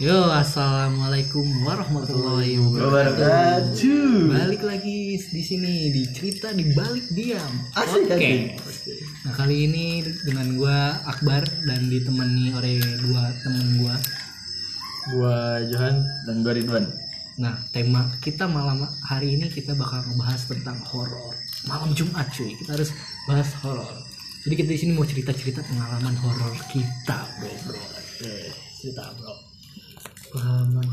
Yo, assalamualaikum warahmatullahi wabarakatuh. Balik lagi di sini di cerita di balik diam. Oke. asik. Nah kali ini dengan gua Akbar dan ditemani oleh dua temen gua. Gua Johan dan gua Ridwan. Nah tema kita malam hari ini kita bakal ngebahas tentang horor. Malam Jumat cuy, kita harus bahas horor. Jadi kita di sini mau cerita-cerita pengalaman horor kita, bro, bro. Eh, cerita bro. Horor.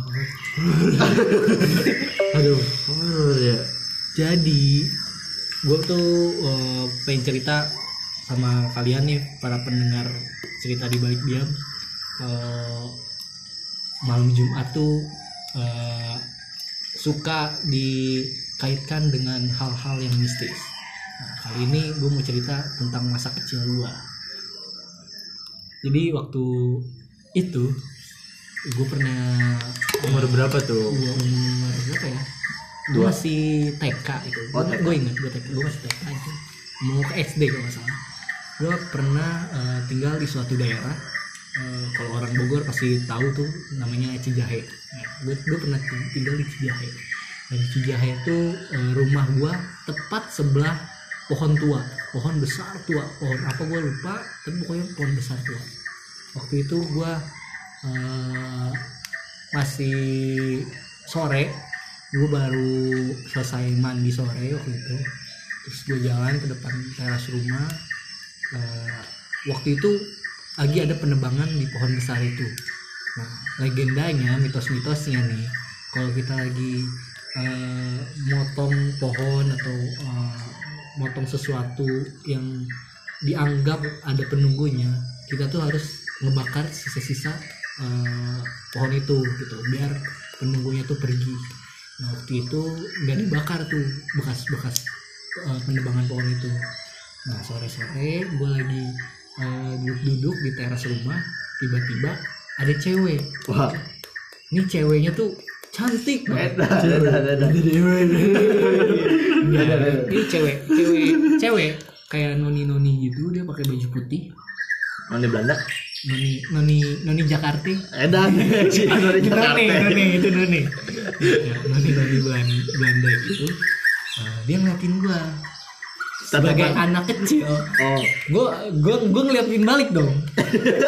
Aduh, ya. Jadi gue tuh eh, pengen cerita sama kalian nih para pendengar cerita di balik diam. Eh, malam Jumat tuh eh, suka dikaitkan dengan hal-hal yang mistis. Nah, kali ini gue mau cerita tentang masa kecil gue. Jadi waktu itu gue pernah Umur berapa tuh? gua umur berapa ya? Gue Dua. masih TK itu. Oh, gue TK. gue ingat gue TK gue masih TK itu mau ke SD kalau nggak salah. Gue pernah eh, tinggal di suatu daerah. Eh, kalau orang Bogor pasti tahu tuh namanya Cijahe. Gue gue pernah ting- tinggal di Cijahe. Dan Cijahe itu eh, rumah gue tepat sebelah pohon tua. Pohon besar tua. Pohon apa gue lupa tapi pokoknya pohon besar tua. Waktu itu gue eh, masih sore. Gue baru selesai mandi sore waktu itu. Terus gue jalan ke depan teras rumah. Eh, waktu itu lagi ada penebangan di pohon besar itu. Nah legendanya mitos-mitosnya nih kalau kita lagi eh, motong pohon atau eh, motong sesuatu yang dianggap ada penunggunya kita tuh harus ngebakar sisa-sisa eh, pohon itu gitu biar penunggunya tuh pergi. Nah waktu itu nggak dibakar tuh bekas-bekas eh, penebangan pohon itu. Nah sore-sore gue lagi eh, duduk-duduk di teras rumah tiba-tiba ada cewek. Wah. ini ceweknya tuh cantik banget. Iya, ini cewek cewek cewek. Kayak noni noni gitu dia pakai baju putih. Di Belanda? Noni noni noni Jakarta Edan. Noni Jakarta. noni itu noni Ya, noni noni Belanda, Belanda gitu Nah, dia ngeliatin gua sebagai Tatapan. anak kecil Oh. gue gue gue ngeliatin balik dong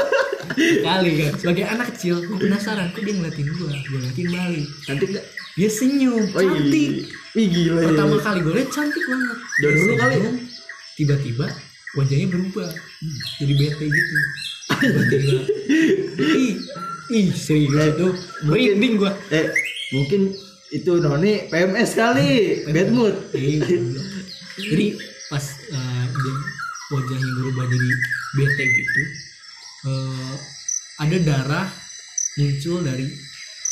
kali kan sebagai anak kecil gue penasaran kok dia ngeliatin gue gue ngeliatin balik Cantik gak? dia senyum Oh, iya. cantik Ih gila ya. pertama kali gue liat cantik banget Dari dulu kali ya? tiba-tiba wajahnya berubah jadi bete gitu ih ih serius itu merinding gue Eh, mungkin itu Noni PMS kali. Bad mood. Iya, goblok. jadi pas eh, dia wajahnya berubah jadi bete gitu eh, ada darah muncul dari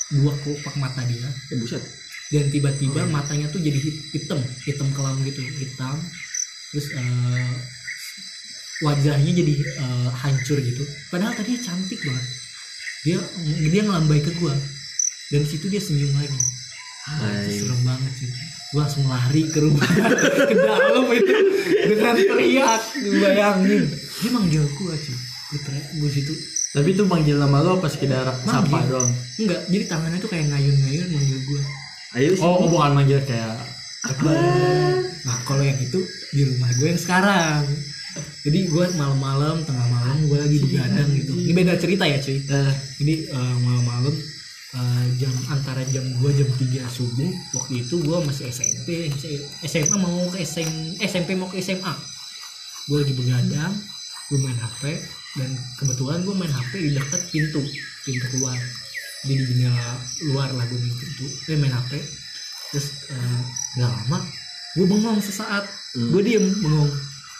dua kelopak mata dia Eh, buset. dan tiba-tiba matanya tuh jadi hit- hitam hitam kelam gitu hitam terus eh, wajahnya jadi eh, hancur gitu. Padahal tadinya cantik banget. Dia dia ngelambai ke gua. Dan situ dia senyum lagi. Ah, itu serem banget sih gua langsung lari ke rumah ke dalam itu. Dengan teriak bayangin dia manggil gua cuy. Gua teriak gua situ. Tapi itu manggil nama lo apa sekedar sapa doang? enggak jadi tangannya tuh kayak ngayun-ngayun manggil gua. Ayo sih. Oh, bukan manggil kayak Nah kalau yang itu di rumah gue yang sekarang. Jadi gue malam-malam, tengah malam gue lagi begadang gitu. Ini beda cerita ya cuy. Eh, Jadi eh, malam-malam eh, jam antara jam 2 jam 3 subuh waktu itu gue masih SMP SMA mau ke SM, SMP mau ke SMA gue lagi begadang gue main HP dan kebetulan gue main HP di dekat pintu pintu keluar jadi di jendela luar lah gue main pintu eh main HP terus nggak lama gue bengong sesaat Hmm. gue diem bengong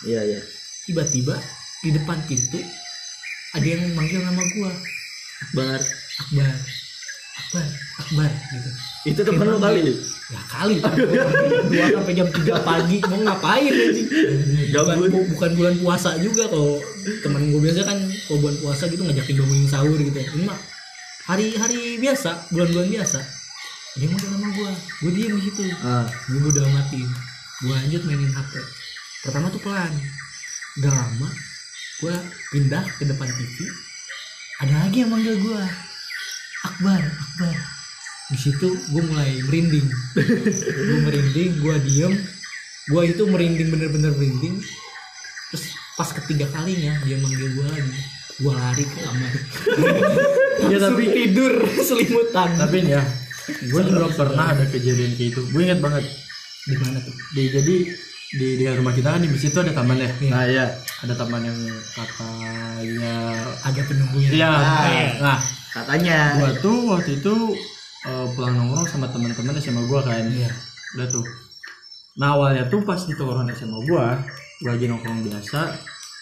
iya iya. Tiba-tiba di depan pintu ada yang manggil nama gue Bar. Akbar Akbar Akbar gitu. Itu temen lo kali. ya kali dua sampai jam 3 pagi mau ngapain anjing bukan, bu- bukan bulan puasa juga kalau teman gue biasa kan kalau bulan puasa gitu ngajakin bangunin sahur gitu. Ini mah hari-hari biasa bulan-bulan biasa. Dia mau nama gue gue diem di situ. Ah. gue udah matiin gue lanjut mainin hp pertama tuh pelan gak lama gue pindah ke depan TV ada lagi yang manggil gue Akbar Akbar. Di situ gue mulai merinding. Gue merinding gue diem. Gue itu merinding bener-bener merinding. Terus pas ketiga kalinya dia manggil gue lagi. Gue lari ke kamar. Ya, tapi- tidur selimutan. Tapi ya gue juga pernah ada kejadian kayak itu. Gue inget banget. Di mana tuh? Di jadi di di rumah kita kan di situ ada taman ya Iya. nah ya ada taman yang katanya ada penunggunya Iya. Ah, Nah, katanya gua tuh waktu itu eh, pulang nongkrong sama teman-teman SMA gua kan. iya Udah tuh. Nah, awalnya tuh pas di tongkrongan SMA gua, gua lagi nongkrong biasa,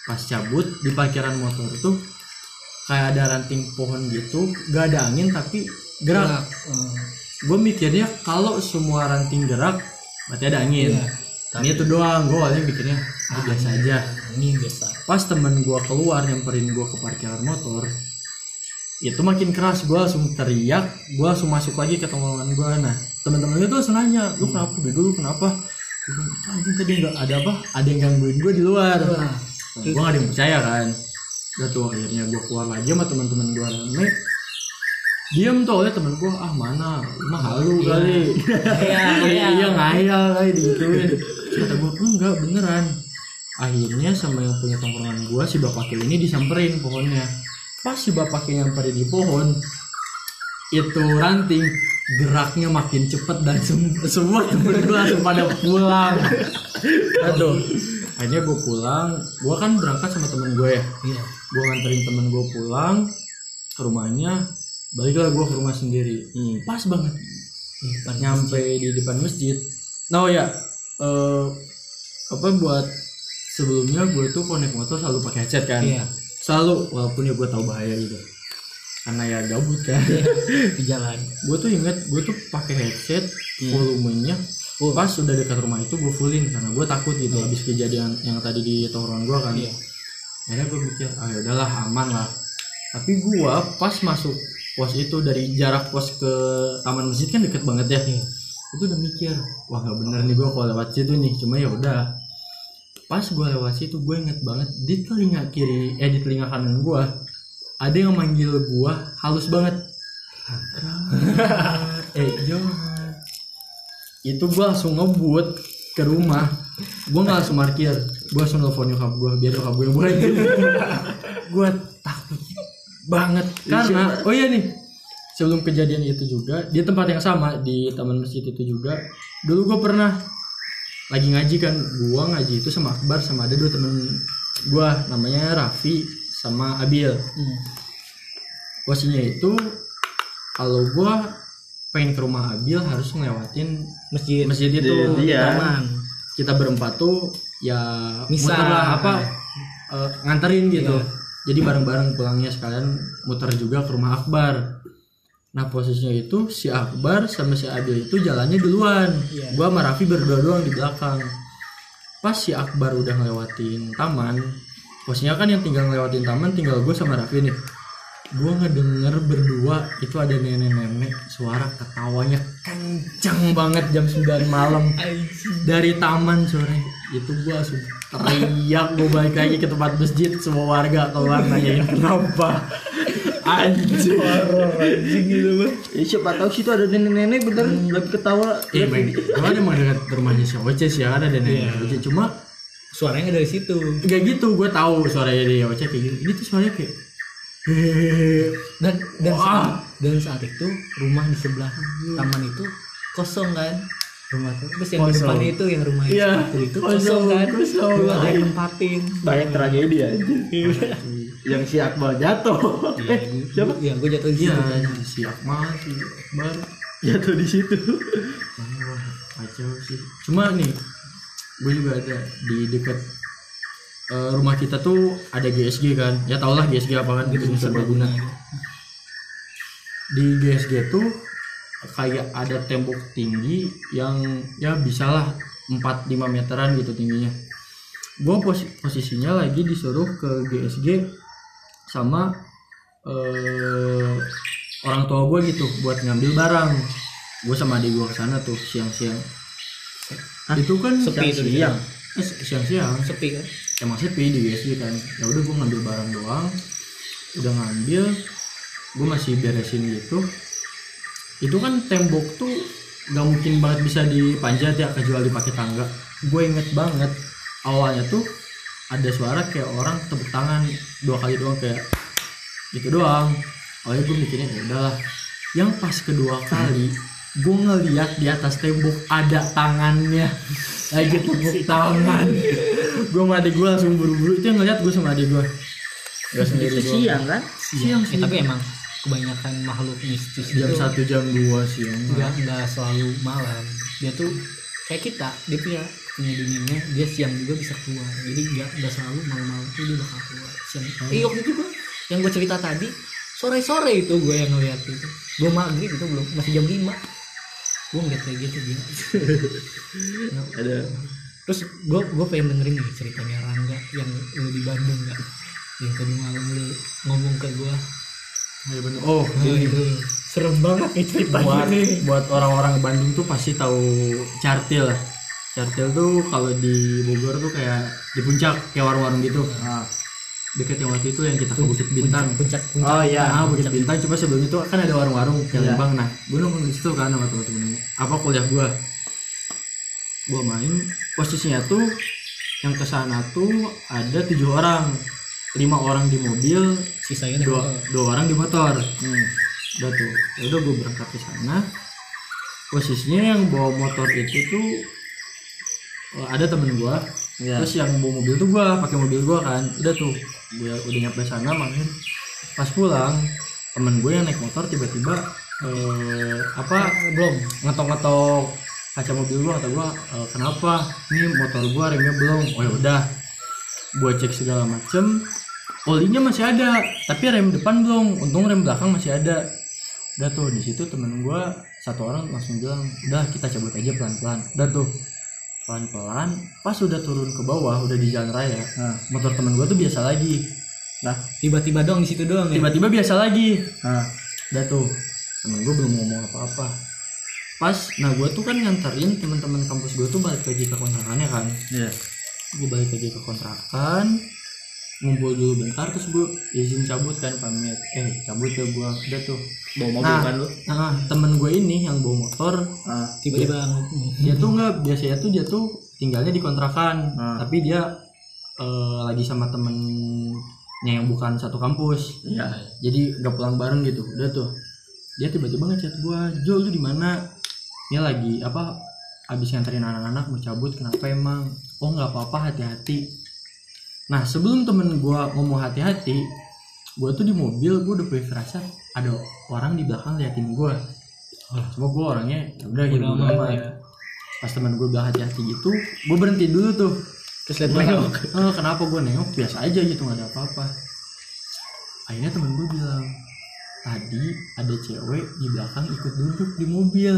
pas cabut di parkiran motor tuh kayak ada ranting pohon gitu, gak ada angin tapi gerak. Eh, Gue mikirnya kalau semua ranting gerak berarti ada angin. Iya. Ini itu doang, gue awalnya mikirnya ah, biasa aja. ini biasa. Pas temen gua keluar nyamperin gua ke parkiran motor itu makin keras. Gua langsung teriak gua langsung masuk lagi ke tongkrongan gua. Nah teman-teman itu langsung nanya lu kenapa bego? Lu kenapa? "Itu anjing tadi nggak ada apa ada yang gangguin gua di luar. Wah. gua gak ada yang percaya kan. Udah tuh akhirnya gua keluar lagi sama teman-teman gua rame. Diem tuh oleh temen gua ah mana? Lu mah halu kali. Iya, iya. iya. ngayal kali digituin kata gua enggak beneran. Akhirnya sama yang punya tongkrongan gua si bapak ini disamperin pohonnya. Pas si bapak Kil nyamperin di pohon itu ranting geraknya makin cepet dan sem- semua temen gua langsung pada pulang. Aduh. Akhirnya gua pulang gua kan berangkat sama temen gue ya. Iya. Gue nganterin temen gue pulang ke rumahnya baliklah gue ke rumah sendiri. Hmm. pas banget. Iya, pas nyampe di depan masjid. Nah oh ya eh, apa buat sebelumnya gue tuh naik motor selalu pakai headset kan. Iya. selalu walaupun ya gue tahu bahaya gitu. Karena ya gabut kan. Di jalan. Gue tuh inget gue tuh pakai headset volumenya pas udah dekat rumah itu gue fullin karena gue takut gitu habis kejadian yang tadi di tongkrongan gue kan. Iya. Akhirnya gue mikir ah ya udahlah aman lah. Tapi gue pas masuk pos itu dari jarak pos ke taman masjid kan deket banget ya. Iya. Itu udah mikir wah nggak bener nih gue kalau lewat situ nih. Cuma ya udah pas gue lewat situ gue inget banget di telinga kiri eh di telinga kanan gue ada yang manggil gue halus banget. Eh Johan itu gue langsung ngebut ke rumah. Gue nggak langsung parkir gue langsung nelfon nyokap gue biar nyokap gue yang buatin. Gue takut banget karena oh iya nih sebelum kejadian itu juga di tempat yang sama di taman masjid itu juga dulu gue pernah lagi ngaji kan gue ngaji itu sama Akbar sama ada dua temen gue namanya Raffi sama Abil Hmm. posisinya itu kalau gue pengen ke rumah Abil harus ngelewatin masjid masjid itu Iya. taman kita berempat tuh ya Misal. lah apa eh, nganterin gitu Iya. jadi bareng-bareng pulangnya sekalian muter juga ke rumah Akbar nah posisinya itu si Akbar sama si Abil itu jalannya duluan. Iya. gua sama Raffi berdua doang di belakang. Pas si Akbar udah ngelewatin taman posisinya kan yang tinggal ngelewatin taman tinggal gue sama Raffi nih. Gue ngedenger berdua itu ada nenek-nenek suara ketawanya kencang banget jam 9 malam. Dari taman sore itu gue langsung teriak gue balik lagi ke tempat masjid semua warga keluar nanyain kenapa anjir anjing gitu mah ya, siapa tahu situ ada nenek-nenek bener lagi ketawa Iya, baik. Cuma emang dekat rumahnya si Oce sih ada nenek Oce. Cuma suaranya dari situ nggak gitu, gue tahu suaranya dia Oce kayak gitu. Ini tuh suaranya kayak hehehe. dan dan Wah. saat, dan saat itu rumah di sebelah taman itu kosong kan rumah tuh terus yang di Kosong. depannya itu yang rumah Iya, sepatu itu kosong, kosong kan kosong. Belum ada yang nempatin banyak tragedi aja yang si Akmal jatuh eh siapa ya gue jatuh di Iya, situ si Akmal, si Akbar. jatuh di situ Wah, kacau sih. Cuma nih, gue juga ada di dekat eh, rumah kita tuh ada GSG kan. Ya tau lah GSG apa kan gitu serbaguna. Di GSG tuh kayak ada tembok tinggi yang ya bisalah 4-5 meteran gitu tingginya. Gue posisinya lagi disuruh ke GSG sama eh, orang tua gue gitu buat ngambil barang. Gue sama adik gue ke sana tuh siang-siang. Itu kan Sepi itu siang-siang. Eh, siang-siang. Sepi kan? Emang sepi di GSG kan. Ya udah gue ngambil barang doang. Udah ngambil gue masih beresin gitu. Itu kan tembok tuh nggak mungkin banget bisa dipanjat ya kecuali pakai tangga. Gue inget banget awalnya tuh ada suara kayak orang tepuk tangan dua kali doang kayak gitu doang. Awalnya gue mikirnya ya udahlah. Yang pas kedua kali gue ngeliat di atas tembok ada tangannya. Lagi tepuk tangan. Gue sama adik gue langsung buru-buru. Itu yang ngeliat gue sama adik gue gak sendiri Itu siang kan? Siang Eh, sih tapi emang kebanyakan makhluk mistis jam itu satu jam dua siang. nggak nggak selalu malam. Dia tuh kayak kita dia punya punya dunianya dia siang juga bisa keluar. Jadi nggak nggak selalu malam-malam tuh dia bakal keluar siang. Eh waktu itu gua yang gue cerita tadi sore sore itu gue yang ngeliat itu. Gue maghrib itu belum masih jam 5 gue ngeliat kayak gitu dia. Ada. Terus gue gue pengen dengerin nih ceritanya Rangga yang lu di Bandung nggak? Yang tadi malam lu ngomong ke gue Iya bener. oh nah, itu serem banget nih ceritanya buat nih. buat orang-orang Bandung tuh pasti tahu cartil cartil tuh kalau di Bogor tuh kayak di puncak kayak warung-warung gitu. Ah. deket yang waktu itu yang kita ke Bukit Bintang. puncak puncak oh iya. Nah, Bukit Bintang. Coba sebelum itu kan ada warung-warung kayak Iya. Lembang. Nah gue nongkrong di situ kan sama temen-temen. Apa kuliah gue gue main. Posisinya tuh yang ke sana tuh ada tujuh orang. Lima orang di mobil sisanya dua motor. dua orang di motor. Hmm. udah tuh. Ya udah gue berangkat ke sana. Posisinya yang bawa motor itu tuh ada temen gue Iya. terus yang bawa mobil tuh gue pakai mobil gue kan. Udah tuh gue udah nyampe sana main pas pulang temen gue yang naik motor tiba-tiba eh, apa belum ngetok-ngetok kaca mobil gue kata gue "Eh, kenapa? Ini motor gue remnya belum oh ya udah. Gue cek segala macem. Olinya masih ada tapi rem depan belum untung rem belakang masih ada. Udah tuh di situ temen gue satu orang langsung bilang udah kita cabut aja pelan-pelan. Udah tuh pelan-pelan pas udah turun ke bawah udah di jalan raya Nah. motor temen gue tuh biasa lagi Nah. tiba-tiba doang di situ doang ya tiba-tiba biasa lagi Nah. udah tuh temen gue belum ngomong apa-apa pas nah gue tuh kan nganterin teman-teman kampus gue tuh balik lagi ke kontrakannya kan Iya. gue balik lagi ke kontrakan ngumpul dulu bentar terus gue izin cabut kan pamit eh cabut ya gue udah tuh bawa mobil Nah. kan lu nah temen gue ini yang bawa motor ah. tiba-tiba ngomong. dia tuh nggak biasanya tuh dia tuh tinggalnya di kontrakan Hmm. tapi dia eh, lagi sama temennya yang bukan satu kampus iya jadi gak pulang bareng gitu udah tuh dia tiba-tiba ngechat gua Jo lu di mana ini lagi apa abis nganterin anak-anak mau cabut kenapa emang oh nggak apa-apa hati-hati nah sebelum temen gua ngomong hati-hati gua tuh di mobil gua udah punya firasat ada orang di belakang liatin gua. Cuma gua orangnya ya udah gitu amat amat. ya. pas temen gua bilang hati-hati gitu gua berhenti dulu tuh. Terus lihat belakang Eh, kenapa gue nengok? Biasa aja gitu nggak ada apa-apa. Akhirnya temen gue bilang tadi ada cewek di belakang ikut duduk di mobil.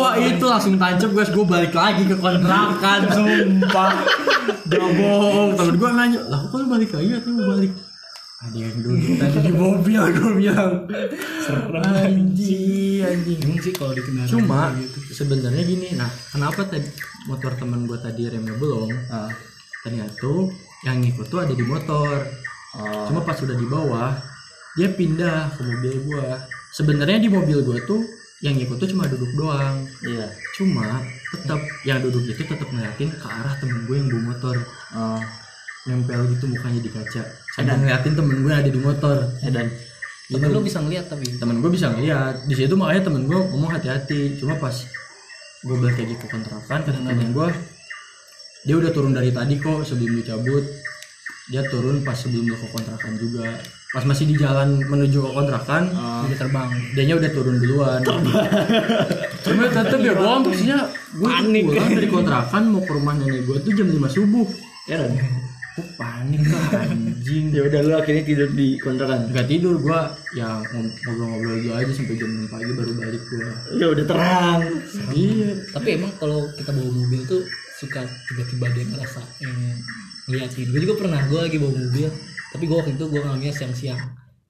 Wah itu langsung tancap guys. Gue balik lagi ke kontrakan sumpah. Bohong. Temen gue nanya lah kok lu balik lagi? Atau mau balik? Ada yang duduk tadi di mobil gue bilang. Anjing anjing. Sih kalau di kendaraan cuma gitu. sebenarnya gini. Nah kenapa tadi motor teman gue tadi remnya belum? Ah. ternyata yang ngikut tuh ada di motor. Oh. cuma pas udah di bawah dia pindah ke mobil gue sebenarnya di mobil gue tuh yang ngikut tuh cuma duduk doang. Iya. Cuma tetap yang duduk itu tetap ngeliatin ke arah temen gue yang bawa motor. Oh. nempel gitu mukanya di kaca. Sambil ngeliatin temen gue ada di motor. Dan tapi lu bisa ngeliat tapi? Temen gue bisa ngeliat. Di situ makanya temen gue ngomong hati-hati. Cuma pas gue balik lagi ke kontrakan kata temen gue dia udah turun dari tadi kok sebelum dicabut dia turun pas sebelum gue ke kontrakan juga. Pas masih di jalan menuju ke kontrakan oh. udah terbang. dianya udah turun duluan. Cuma tetep ya bohong maksudnya gue Panik. pulang dari kontrakan mau ke rumah nenek gue tuh jam 5 subuh. Ya kan? Gue panik lah anjing. Ya udah lu akhirnya tidur di kontrakan? Nggak tidur gue ya ngobrol-ngobrol dulu aja sampai jam 6 pagi baru balik gue ya udah terang. Iya. Tapi emang kalau kita bawa mobil tuh suka tiba-tiba dia ngerasa yang ngeliatin gue juga pernah gue lagi bawa mobil tapi gue waktu itu gue ngambilnya siang-siang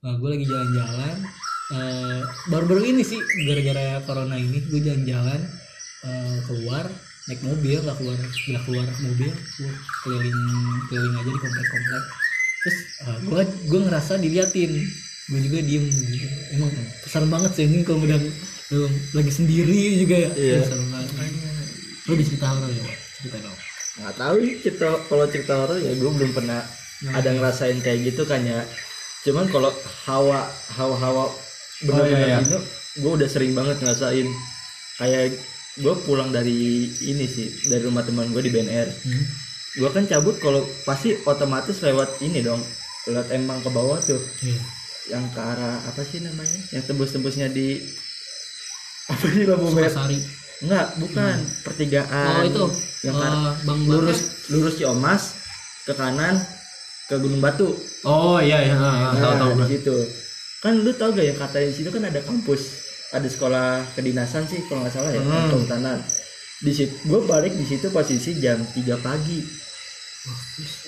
nah, gue lagi jalan-jalan eh, baru-baru ini sih gara-gara corona ini gue jalan-jalan eh, keluar naik mobil nggak keluar nggak keluar mobil gue keliling keliling aja di komplek-komplek terus uh, gue gue ngerasa diliatin gue juga diem gitu. emang serem banget sih ini kalau udah lagi sendiri juga ya Iya. Wah, serem banget lu di cerita horor ya? Cerita dong nggak tahu cerita kalau cerita horor ya gue belum pernah ada ngerasain kayak gitu kan ya. Cuman kalau hawa hawa hawa bener-bener iya, iya. gitu gue udah sering banget ngerasain. Kayak gue pulang dari ini sih dari rumah teman gue di BNR hmm? gue kan cabut kalau pasti otomatis lewat ini dong lewat emang ke bawah tuh. Iya. Yang ke arah apa sih namanya? Yang tembus-tembusnya di apa sih lampu merah enggak bukan. Pertigaan. Oh itu. Yang uh, bang lurus lurus Ciomas ke kanan ke Gunung Batu. Oh iya iya. Ah, ah, tahu tahu nah, di situ kan lu tau gak ya katanya di situ kan ada kampus. Ada sekolah kedinasan sih kalau nggak salah ya Hmm. kehutanan di situ gue balik di situ posisi jam 3 pagi.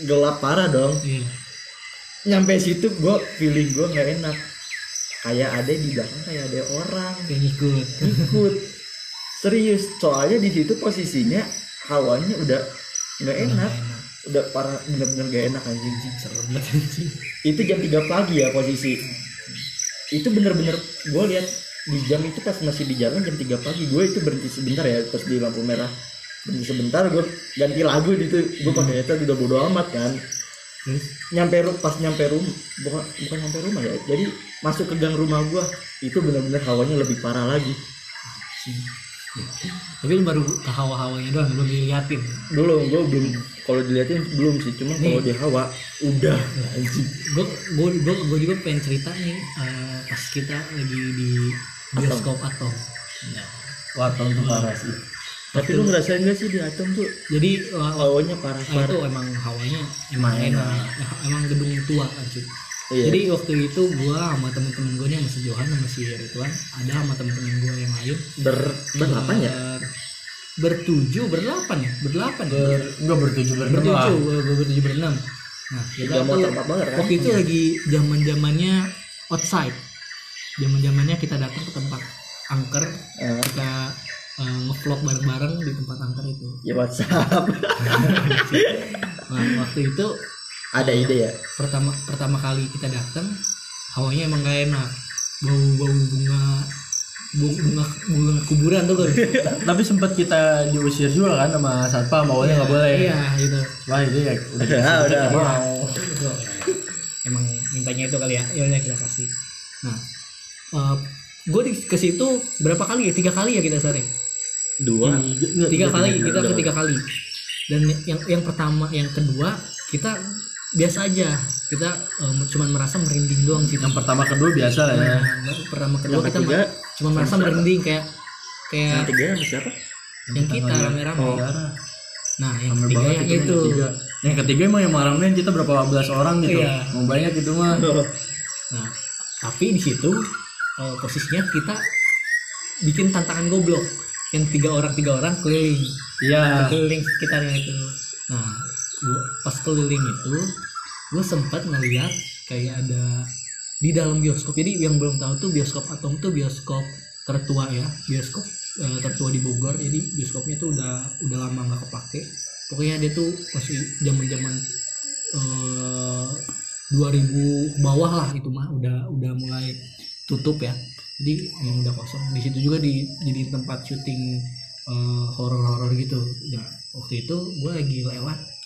Gelap parah dong. Iya. Nyampe situ gue feeling gue nggak enak. Kayak ada di belakang kayak ada orang. Kayak ngikut. Ikut serius soalnya di situ posisinya hawanya udah nggak enak. udah parah bener-bener gak enak anjing. Anjing. itu jam 3 pagi ya posisi. Itu bener-bener gue lihat di jam itu pas masih di jalan jam 3 pagi gue itu berhenti sebentar ya pas di lampu merah. Berhenti sebentar gue ganti lagu gitu gue pakai headset udah bodo amat kan. Terus? Nyampe pas nyampe rumah bukan bukan nyampe rumah ya jadi masuk ke gang rumah gue itu bener-bener hawanya lebih parah lagi tapi lu baru ke hawa-hawanya doang belum diliatin. Dulu gue belum kalau dilihatin belum sih cuma kalau di hawa udah. Anjing gue gue gue juga pengen cerita nih eh, pas kita lagi di bioskop atom. Wah tahun tuh parah sih. Tapi lu ngerasain gak sih di atom tuh? Jadi eh, hawanya parah Nah, itu parah. emang hawanya emang enak. emang gedung tua kan cuy Iya. jadi waktu itu gua sama temen-temen gue si Johan sama si Ridwan ada sama temen-temen gue yang lain ber berdelapan ya? Ber- bertujuh berdelapan ya? Berdelapan ber enggak bertujuh berenam bertujuh ber- ber- bertujuh berenam. Nah kita tuh motor kan? waktu itu lagi zaman zamannya outside. Zaman zamannya kita datang ke tempat angker Eh, kita eh, ngevlog bareng-bareng di tempat angker itu. Ya WhatsApp. Nah waktu itu ada ide ya? Pertama pertama kali kita datang hawanya emang gak enak. Bau bau bunga bunga bunga, kuburan tuh kan tapi sempat kita diusir juga kan sama satpam awalnya nggak boleh. iya gitu. Wah itu ya udah udah. udah Iya. mau Itu, emang mintanya itu kali ya. Ya udah kita kasih. Nah gue di ke situ berapa kali ya? Tiga kali ya kita sore dua? Tiga- tiga kali tiga, kita tiga. ketiga kali. Dan yang yang pertama yang kedua kita biasa aja. Kita um, cuman merasa merinding doang sih. Yang pertama kedua biasa lah ya. Nah, pertama kedua Yang kita ketiga, ma- cuma merasa merinding kayak kayak yang tiga sama siapa? yang kita rame-rame. Oh. nah yang Rame ketiga yang itu yang ketiga. yang ketiga emang yang marahin kita berapa belas orang gitu. Iya. mau banyak itu mah. Nah tapi di situ eh, posisinya kita bikin tantangan goblok. Yang tiga orang tiga orang keliling. Iya. Keliling sekitarnya itu. Nah gua, pas keliling itu gue sempat ngeliat kayak ada di dalam bioskop. Jadi yang belum tahu tuh bioskop atom tuh bioskop tertua ya bioskop eh, tertua di Bogor. Jadi bioskopnya tuh udah udah lama nggak kepake. Pokoknya dia tuh masih zaman zaman eh 2000 bawah lah itu mah udah udah mulai tutup ya. Jadi emang udah kosong. Di situ juga di jadi tempat syuting eh, horor-horor gitu. Nah waktu itu gue lagi lewat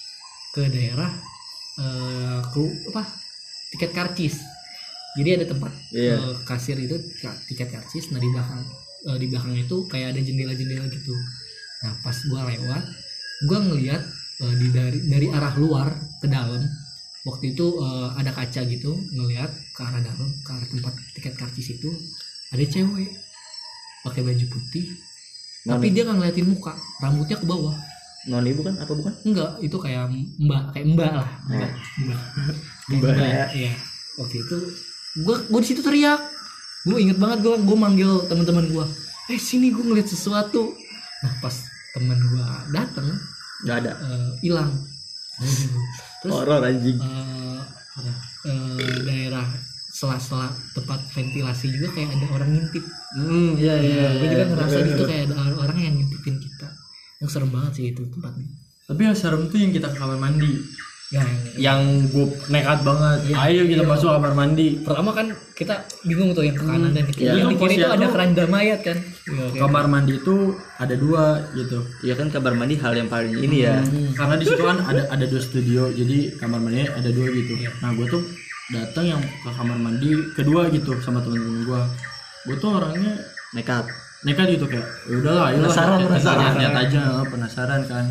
ke daerah eh kru apa tiket karcis. Jadi ada tempat Iya. eh, kasir itu tiket karcis. Nah di belakang eh, di belakangnya itu kayak ada jendela-jendela gitu. Nah pas gue lewat gue ngeliat eh, di dari dari arah luar ke dalam waktu itu eh, ada kaca gitu ngeliat ke arah dalam ke arah tempat tiket karcis itu ada cewek pakai baju putih. Tapi dia nggak ngeliatin muka rambutnya ke bawah noni bukan apa bukan? Enggak itu kayak mbak kayak mbak lah mbak mbak. Kayak Mbak. mbak ya. waktu itu gua gua di situ teriak. Gua inget banget gua gua manggil teman-teman gua. Eh sini gua ngeliat sesuatu. Nah pas teman gua datang nggak ada. eh, hilang. Terus horor anjing. eh, eh, daerah sela-sela tempat ventilasi juga kayak ada orang ngintip. Hmm iya iya gue juga iya. ngerasa gitu kayak ada orang yang ngintipin kita yang serem banget sih itu tempatnya. Tapi yang serem tuh yang kita ke kamar mandi. Yang yang gue nekat banget. Ayo kita masuk kamar mandi. Pertama kan kita bingung tuh yang ke kanan dan ke kiri. Iya. yang di kiri itu Posisi ada keranda mayat kan? Iya, oke. kamar mandi itu ada dua gitu. Iya kan kamar mandi hal yang paling ini ya. karena di situ kan ada ada dua studio jadi kamar mandinya ada dua gitu. Nah gue tuh datang yang ke kamar mandi kedua gitu sama temen-temen gue gue tuh orangnya Nekat. Nekat gitu kayak ya? Udahlah ayo Penasaran, penasaran. lihat aja penasaran kan.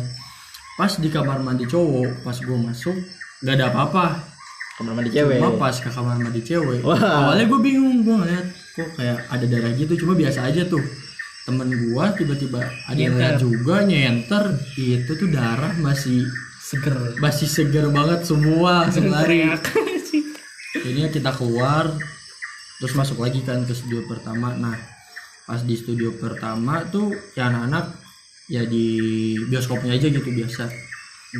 Pas di kamar mandi cowok pas gue masuk gak ada apa-apa. Kamar mandi cewek. cuma pas ke kamar mandi cewek. Wah. awalnya gue bingung gue ngeliat kok kayak ada darah gitu cuma biasa aja tuh. Temen gue tiba-tiba ada yang lihat juga nyenter itu tuh darah masih seger. masih seger banget semua langsung lari. jadinya kita keluar terus masuk lagi kan ke studio pertama. Nah pas di studio pertama tuh ya anak-anak ya di bioskopnya aja gitu biasa.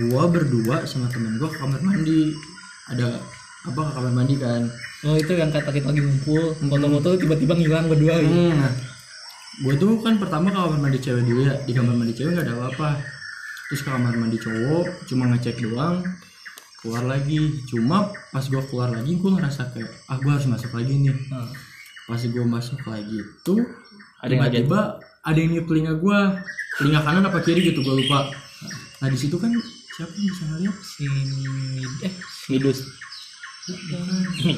Gua berdua sama temen gua ke kamar mandi. Ada apa ke kamar mandi kan. Oh itu yang kata kita lagi ngumpul foto-foto tiba-tiba ngilang berdua gitu. Nah gue tuh kan pertama ke kamar mandi cewek dulu ya. Di kamar mandi cewek nggak ada apa-apa. Terus ke kamar mandi cowok cuma ngecek doang keluar lagi. Cuma pas gue keluar lagi gue ngerasa kayak ah gue harus masuk lagi nih. Nah, pas gue masuk lagi tuh Ada yang tiba-tiba ada yang niup telinga gue telinga kanan apa kiri gitu gue lupa. Nah di situ kan siapa yang bisa ngeliat? Si eh Midus.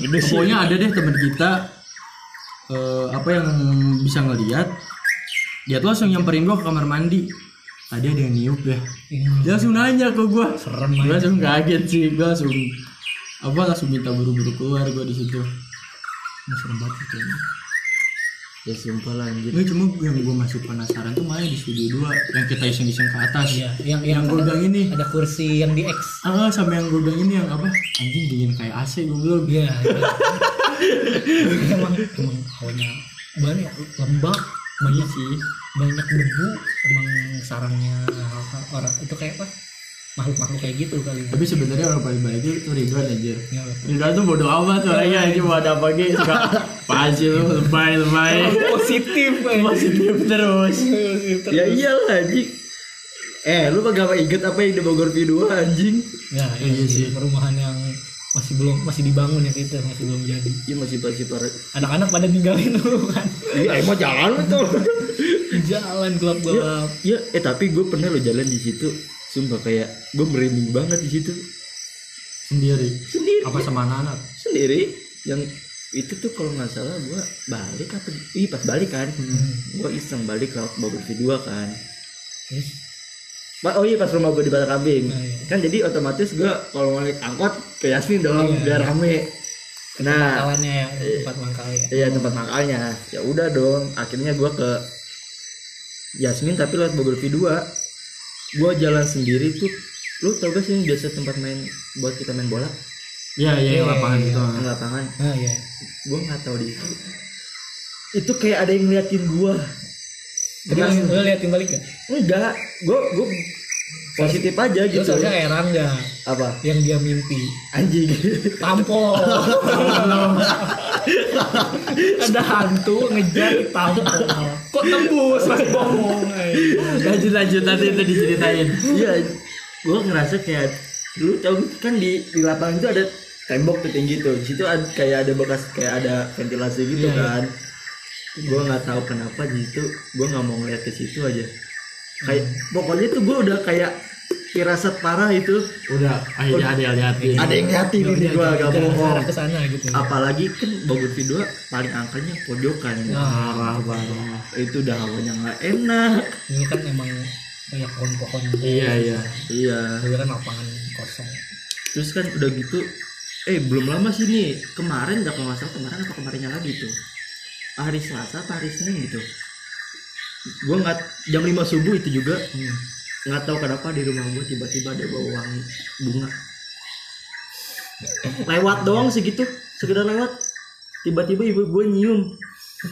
Midus. pokoknya ada deh teman kita eh, apa yang bisa ngeliat. Dia tuh langsung nyamperin gue ke kamar mandi. Tadi ada yang niup ya. Dia langsung nanya ke gue serem gue langsung kaget sih. Gue langsung apa langsung minta buru-buru keluar gue di situ. Ini serem banget kayaknya Ya sumpah lah anjir. Nggak, cuma yang gue masih penasaran tuh malah di studio 2 yang kita iseng-iseng ke atas. Iya, yang yang yang gue bilang ini. Ada kursi yang di X. Ah sama yang gue bilang ini yang apa? Anjing dingin kayak AC gue bilang. Iya. iya. emang emang hawanya banyak lembab banyak sih. banyak debu emang sarangnya orang itu kayak apa makhluk-makhluk kayak gitu kali ya. tapi sebenarnya orang paling baik itu Ridwan aja Ya, Ridwan tuh bodo amat orangnya aja mau ada apa gitu suka pasti lu? Lebay lebay. Positif positif terus. Ya iyalah anjing. Eh, lu gak apa inget apa yang di Bogor P2 anjing? ya iya sih perumahan yang masih belum masih dibangun ya itu masih belum jadi. Iya masih masih parah. anak-anak pada ninggalin dulu kan Iya, emang jalan tuh. jalan gelap-gelap Ya, eh tapi gue pernah lo jalan di situ. Sumpah kayak gue merinding banget di situ. sendiri Sendiri. apa sama anak-anak Sendiri. Yang itu tuh kalau nggak salah gue balik apa? Ih pas balik kan. Gue iseng balik lewat Bogor P2 kan. terus Oh iya pas rumah gue di Batak Kambing. Nah, iya. Kan jadi otomatis gue kalau mau naik angkot ke Yasmin dong Iya, biar rame. Nah, kawannya yang tempat mangkalnya Iya tempat makalnya. Ya udah dong. Akhirnya gua ke Yasmin tapi lewat Bogor V2. Gua jalan sendiri tuh. Lu tau gak sih yang biasa tempat main buat kita main bola? Iya iya yang Iya, lapangan iya, itu. Yang lapangan. nah ya Gua nggak tahu di itu. Itu kayak ada yang ngeliatin gua. tapi lu lu liatin balik gak? Enggak. Gua gua positif aja Lu gitu. seharusnya heran gak Apa? yang dia mimpi Anjing. tampol ada hantu ngejar tampol kok tembus pas ngomong eh. lanjut lanjut nanti itu diceritain. Iya. Gua ngerasa kayak lu tau kan di di lapangan itu ada tembok tuh tinggi tuh. Di situ ada, kayak ada bekas kayak ada ventilasi gitu iya. kan. Gua nggak tahu kenapa di situ gua nggak mau ngeliat ke situ aja. Kayak pokoknya tuh gua udah kayak firasat parah itu. Udah akhirnya ada yang liatin. Ada yang ngeliatin ini gua gak bohong. ke sana gitu Apalagi kan Bogor V2 paling angkanya pojokan. Parah parah. Itu udah hawanya nggak enak. ini kan emang banyak pohon-pohon Iya iya. Iya. Kan lapangan kosong terus kan udah gitu eh belum lama sih nih kemarin nggak kalau salah kemarin apa kemarinnya lagi tuh hari Selasa apa hari Senin gitu gue nggak jam 5 subuh itu juga nggak tahu kenapa di rumah gue tiba-tiba ada bau wangi bunga. Lewat doang segitu sekedar lewat. Tiba-tiba ibu gue nyium.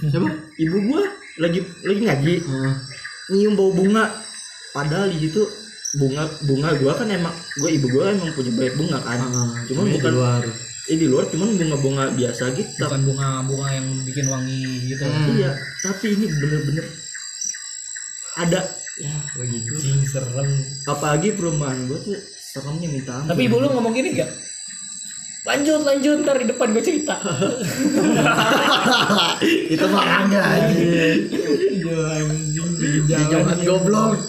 Siapa? ibu gue lagi lagi ngaji. Oh, nyium bau bunga. Padahal di situ bunga bunga gua kan emang gua ibu gua emang punya banyak bunga kan. Ah, Cuman cuma di bukan- luar. eh di luar cuman bunga-bunga biasa gitu. Bukan bunga-bunga yang bikin wangi gitu. Hmm. iya tapi ini bener-bener ada Ya begitu. Anjing serem apalagi perumahan gua tuh seremnya minta ampun Tapi ibu lu ngomong gini gak? Lanjut, lanjut, ntar di depan gue cerita. itu mah enggak anjing Iya, anjing, di di jalan jalan goblok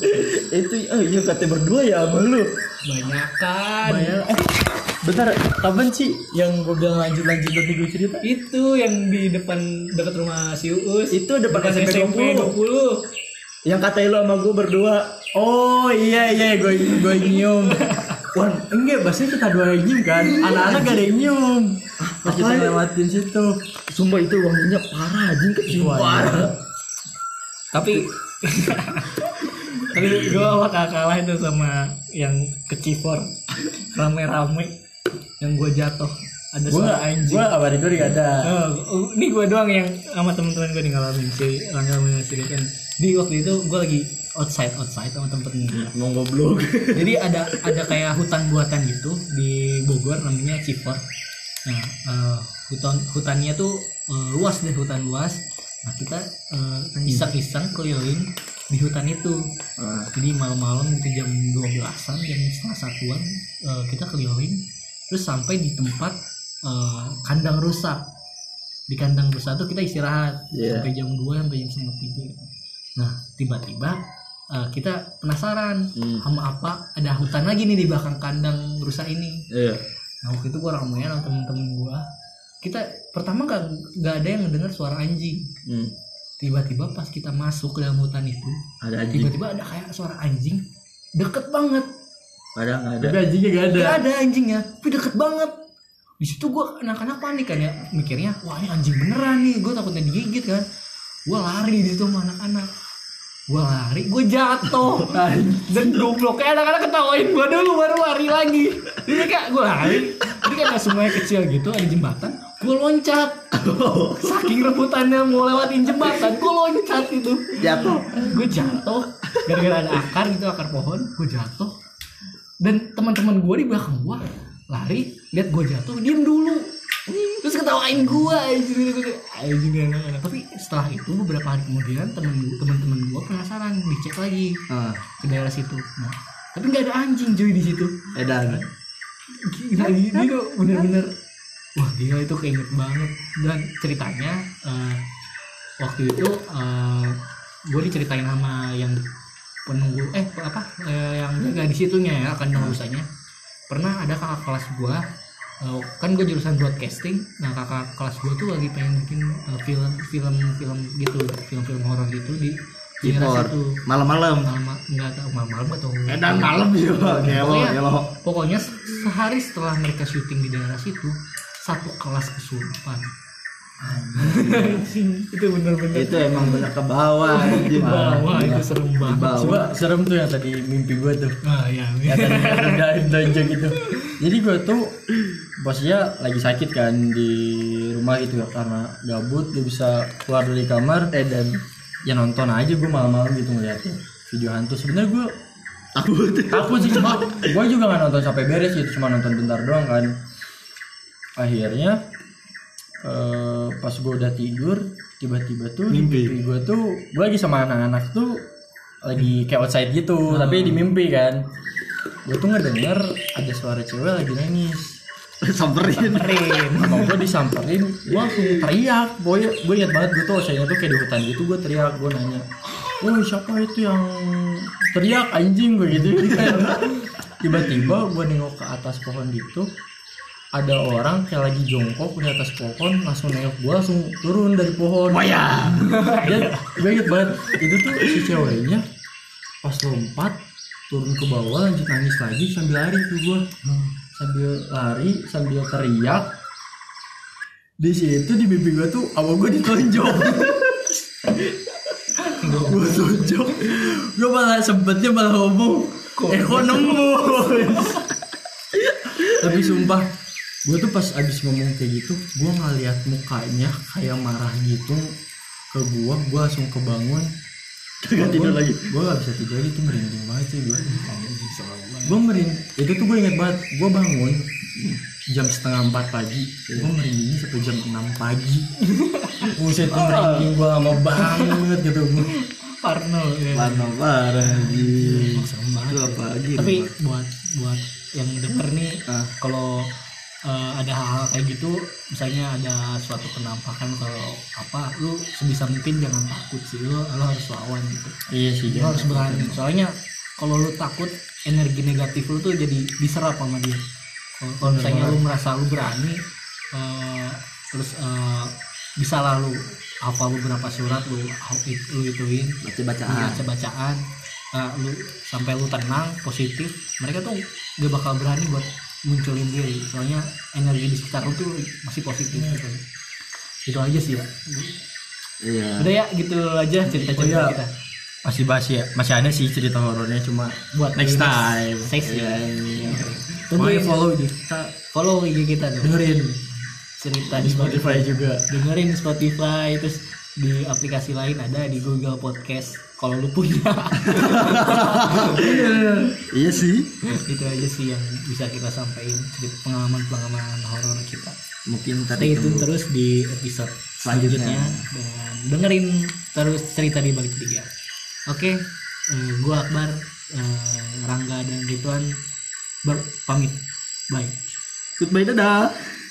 itu oh iya kata berdua ya sama lu Banyakan. Bayang, eh, bentar, kapan sih yang gue bilang lanjut lanjut nanti gue cerita? Itu yang di depan dekat rumah si Uus. itu depan SMP 20. 20 yang kata lu sama gue berdua Oh iya iya gue gue nyium. Wan, enggak, pasti kita dua yang nyium kan. Anak-anak gak ada yang nyium. Pas kita lewatin situ. sumpah itu wanginya parah anjing kecium parah Tapi tapi gue bakal kalah itu sama yang kecifor rame-rame yang gue jatuh ada Gue suara anjing. gue abadi gue gak ada. Oh, ini gue doang yang sama teman-teman gue nih ngalamin si Rangga menceritakan di waktu itu gue lagi outside outside sama temen-temen gue mau goblok jadi ada ada kayak hutan buatan gitu di Bogor namanya Cifor nah eh, hutan hutannya tuh eh, luas deh hutan luas. Nah kita eh, iseng-iseng keliling di hutan itu. Ah, jadi malam-malam gitu jam 12-an jam setengah satuan eh, kita keliling. Terus sampai di tempat eh, kandang rusak. Di kandang rusak tuh kita istirahat Iya. sampai jam 2 sampai jam setengah tiga. Nah tiba-tiba eh, kita penasaran Hmm. sama apa ada hutan lagi nih di belakang kandang rusak ini. Iya. Nah waktu itu gua ramean sama temen-temen gua. Kita pertama gak, gak ada yang dengar suara anjing. Hmm. tiba-tiba pas kita masuk ke dalam hutan itu ada anjing. tiba-tiba ada kayak suara anjing deket banget. Padahal nggak ada. Tapi anjingnya gak ada. gak ada anjingnya tapi deket banget di situ gue anak-anak panik kan ya mikirnya wah ini anjing beneran nih. Gue takutnya digigit kan. Gue lari di situ sama anak-anak. Gue lari gue jatuh. Dan goblok kayak anak-anak ketawain gue dulu baru lari lagi. Jadi kayak gue lari jadi karena semuanya kecil gitu ada jembatan gue loncat. Saking rebutannya mau lewatin jembatan gue loncat itu. Jatuh. Gue jatuh. Gara-gara ada akar gitu akar pohon gue jatuh. Dan teman-teman gue di belakang gue lari lihat gue jatuh diem dulu. Terus ketawain gue anjir gitu anjing anak-anak tapi setelah itu beberapa hari kemudian temen teman-teman gue penasaran dicek lagi ah. ke daerah situ. Nah tapi nggak ada anjing cuy di situ. Edan gila ini tuh bener-bener wah gila itu keinget banget. Dan ceritanya eh, waktu itu gue diceritain sama yang penunggu eh apa eh, yang jaga di situnya ya kandang rusanya pernah ada kakak kelas gue kan gue jurusan broadcasting. Nah kakak kelas gue tuh lagi pengen bikin eh, film film film gitu film-film horor gitu di situ. Malam-malam. Malam nggak tahu malam-malam atau edan malam. juga gelo Pokoknya- gelo Pokoknya se- sehari setelah mereka syuting di daerah situ, satu kelas kesurupan. Anjing, itu bener-bener itu emang bener ke bawah di anjing bawah itu serem banget. bawah. Coba serem tuh yang tadi mimpi gue tuh. Ah ya, Yang tadi rendahin gitu. Jadi gue tuh bosnya lagi sakit kan di rumah gitu ya karena gabut dia bisa keluar dari kamar edan ya nonton aja gue malam-malam gitu ngeliatin video hantu sebenarnya gue takut takut sih cuma gue juga nggak nonton sampai beres gitu cuma nonton bentar doang kan akhirnya eh, pas gue udah tidur tiba-tiba tuh di Mimpi. mimpi gue tuh gue lagi sama anak-anak tuh lagi kayak outside gitu tapi di mimpi kan. Gue tuh ngedenger ada suara cewek lagi nangis. Samperin sama gue disamperin gue langsung teriak. Gue gue ingat banget gue tuh saya tuh kayak di hutan gitu gue teriak gue nanya oh siapa itu yang teriak anjing? Gue gitu kan tiba-tiba gue nengok ke atas pohon gitu ada orang kayak lagi jongkok di atas pohon langsung nengok gue langsung turun dari pohon. Oh ya dan gue inget banget itu tuh si ceweknya pas lompat turun ke bawah lanjut nangis lagi sambil lari tuh gue sambil lari sambil teriak. Di situ di mimpi gue tuh awal gue ditonjok. Gue tonjok. Gue malah sempetnya malah ngomong eh kok nembus? Tapi sumpah gue tuh pas abis ngomong kayak gitu gue ngeliat mukanya kayak marah gitu ke gue gue langsung kebangun. Gak tidur lagi? gue gak bisa tidur lagi tuh merinding banget sih gue gue merinding itu tuh gue inget banget. Gue bangun jam setengah empat pagi. Gue merindingnya sampai jam enam pagi. Buset tuh merinding gue lama banget gitu. Gue Parno ya. Lama parah Serem banget. Itu apa lagi Tapi buat buat yang denger nih Ah. kalau eh, ada hal-hal kayak gitu misalnya ada suatu penampakan atau apa lu sebisa mungkin jangan takut sih lu, lu harus lawan gitu. Iya sih lu harus berani. Soalnya kalau lu takut energi negatif lu tuh jadi diserap sama dia. Kalau- kalau misalnya lu merasa lu berani eh, terus eh, bisa lah lu hafal beberapa surat lu lu ituin. Baca bacaan baca bacaan lu sampai lu tenang positif mereka tuh gak bakal berani buat munculin diri soalnya energi di sekitar lu tuh masih positif gitu. Itu aja sih ya iya. Udah ya gitu aja cerita cerita Oh, iya. kita. Masih masih masih ada sih cerita horornya cuma buat next time. Iya, iya. tungguin Pokoknya follow kita follow IG kita dong. Dengerin. Cerita di Spotify. Juga. Dengerin Spotify terus di aplikasi lain ada di Google Podcast kalau lu punya. Iya sih. Itu aja sih yang bisa kita sampaikan cerita pengalaman pengalaman horor kita. Mungkin tadi tunggu terus di episode Selanjutnya. selanjutnya. Dan dengerin terus cerita di balik tiga. Oke eh, gua Akbar eh, Rangga dan Rituan ber- pamit. Bye. Goodbye dadah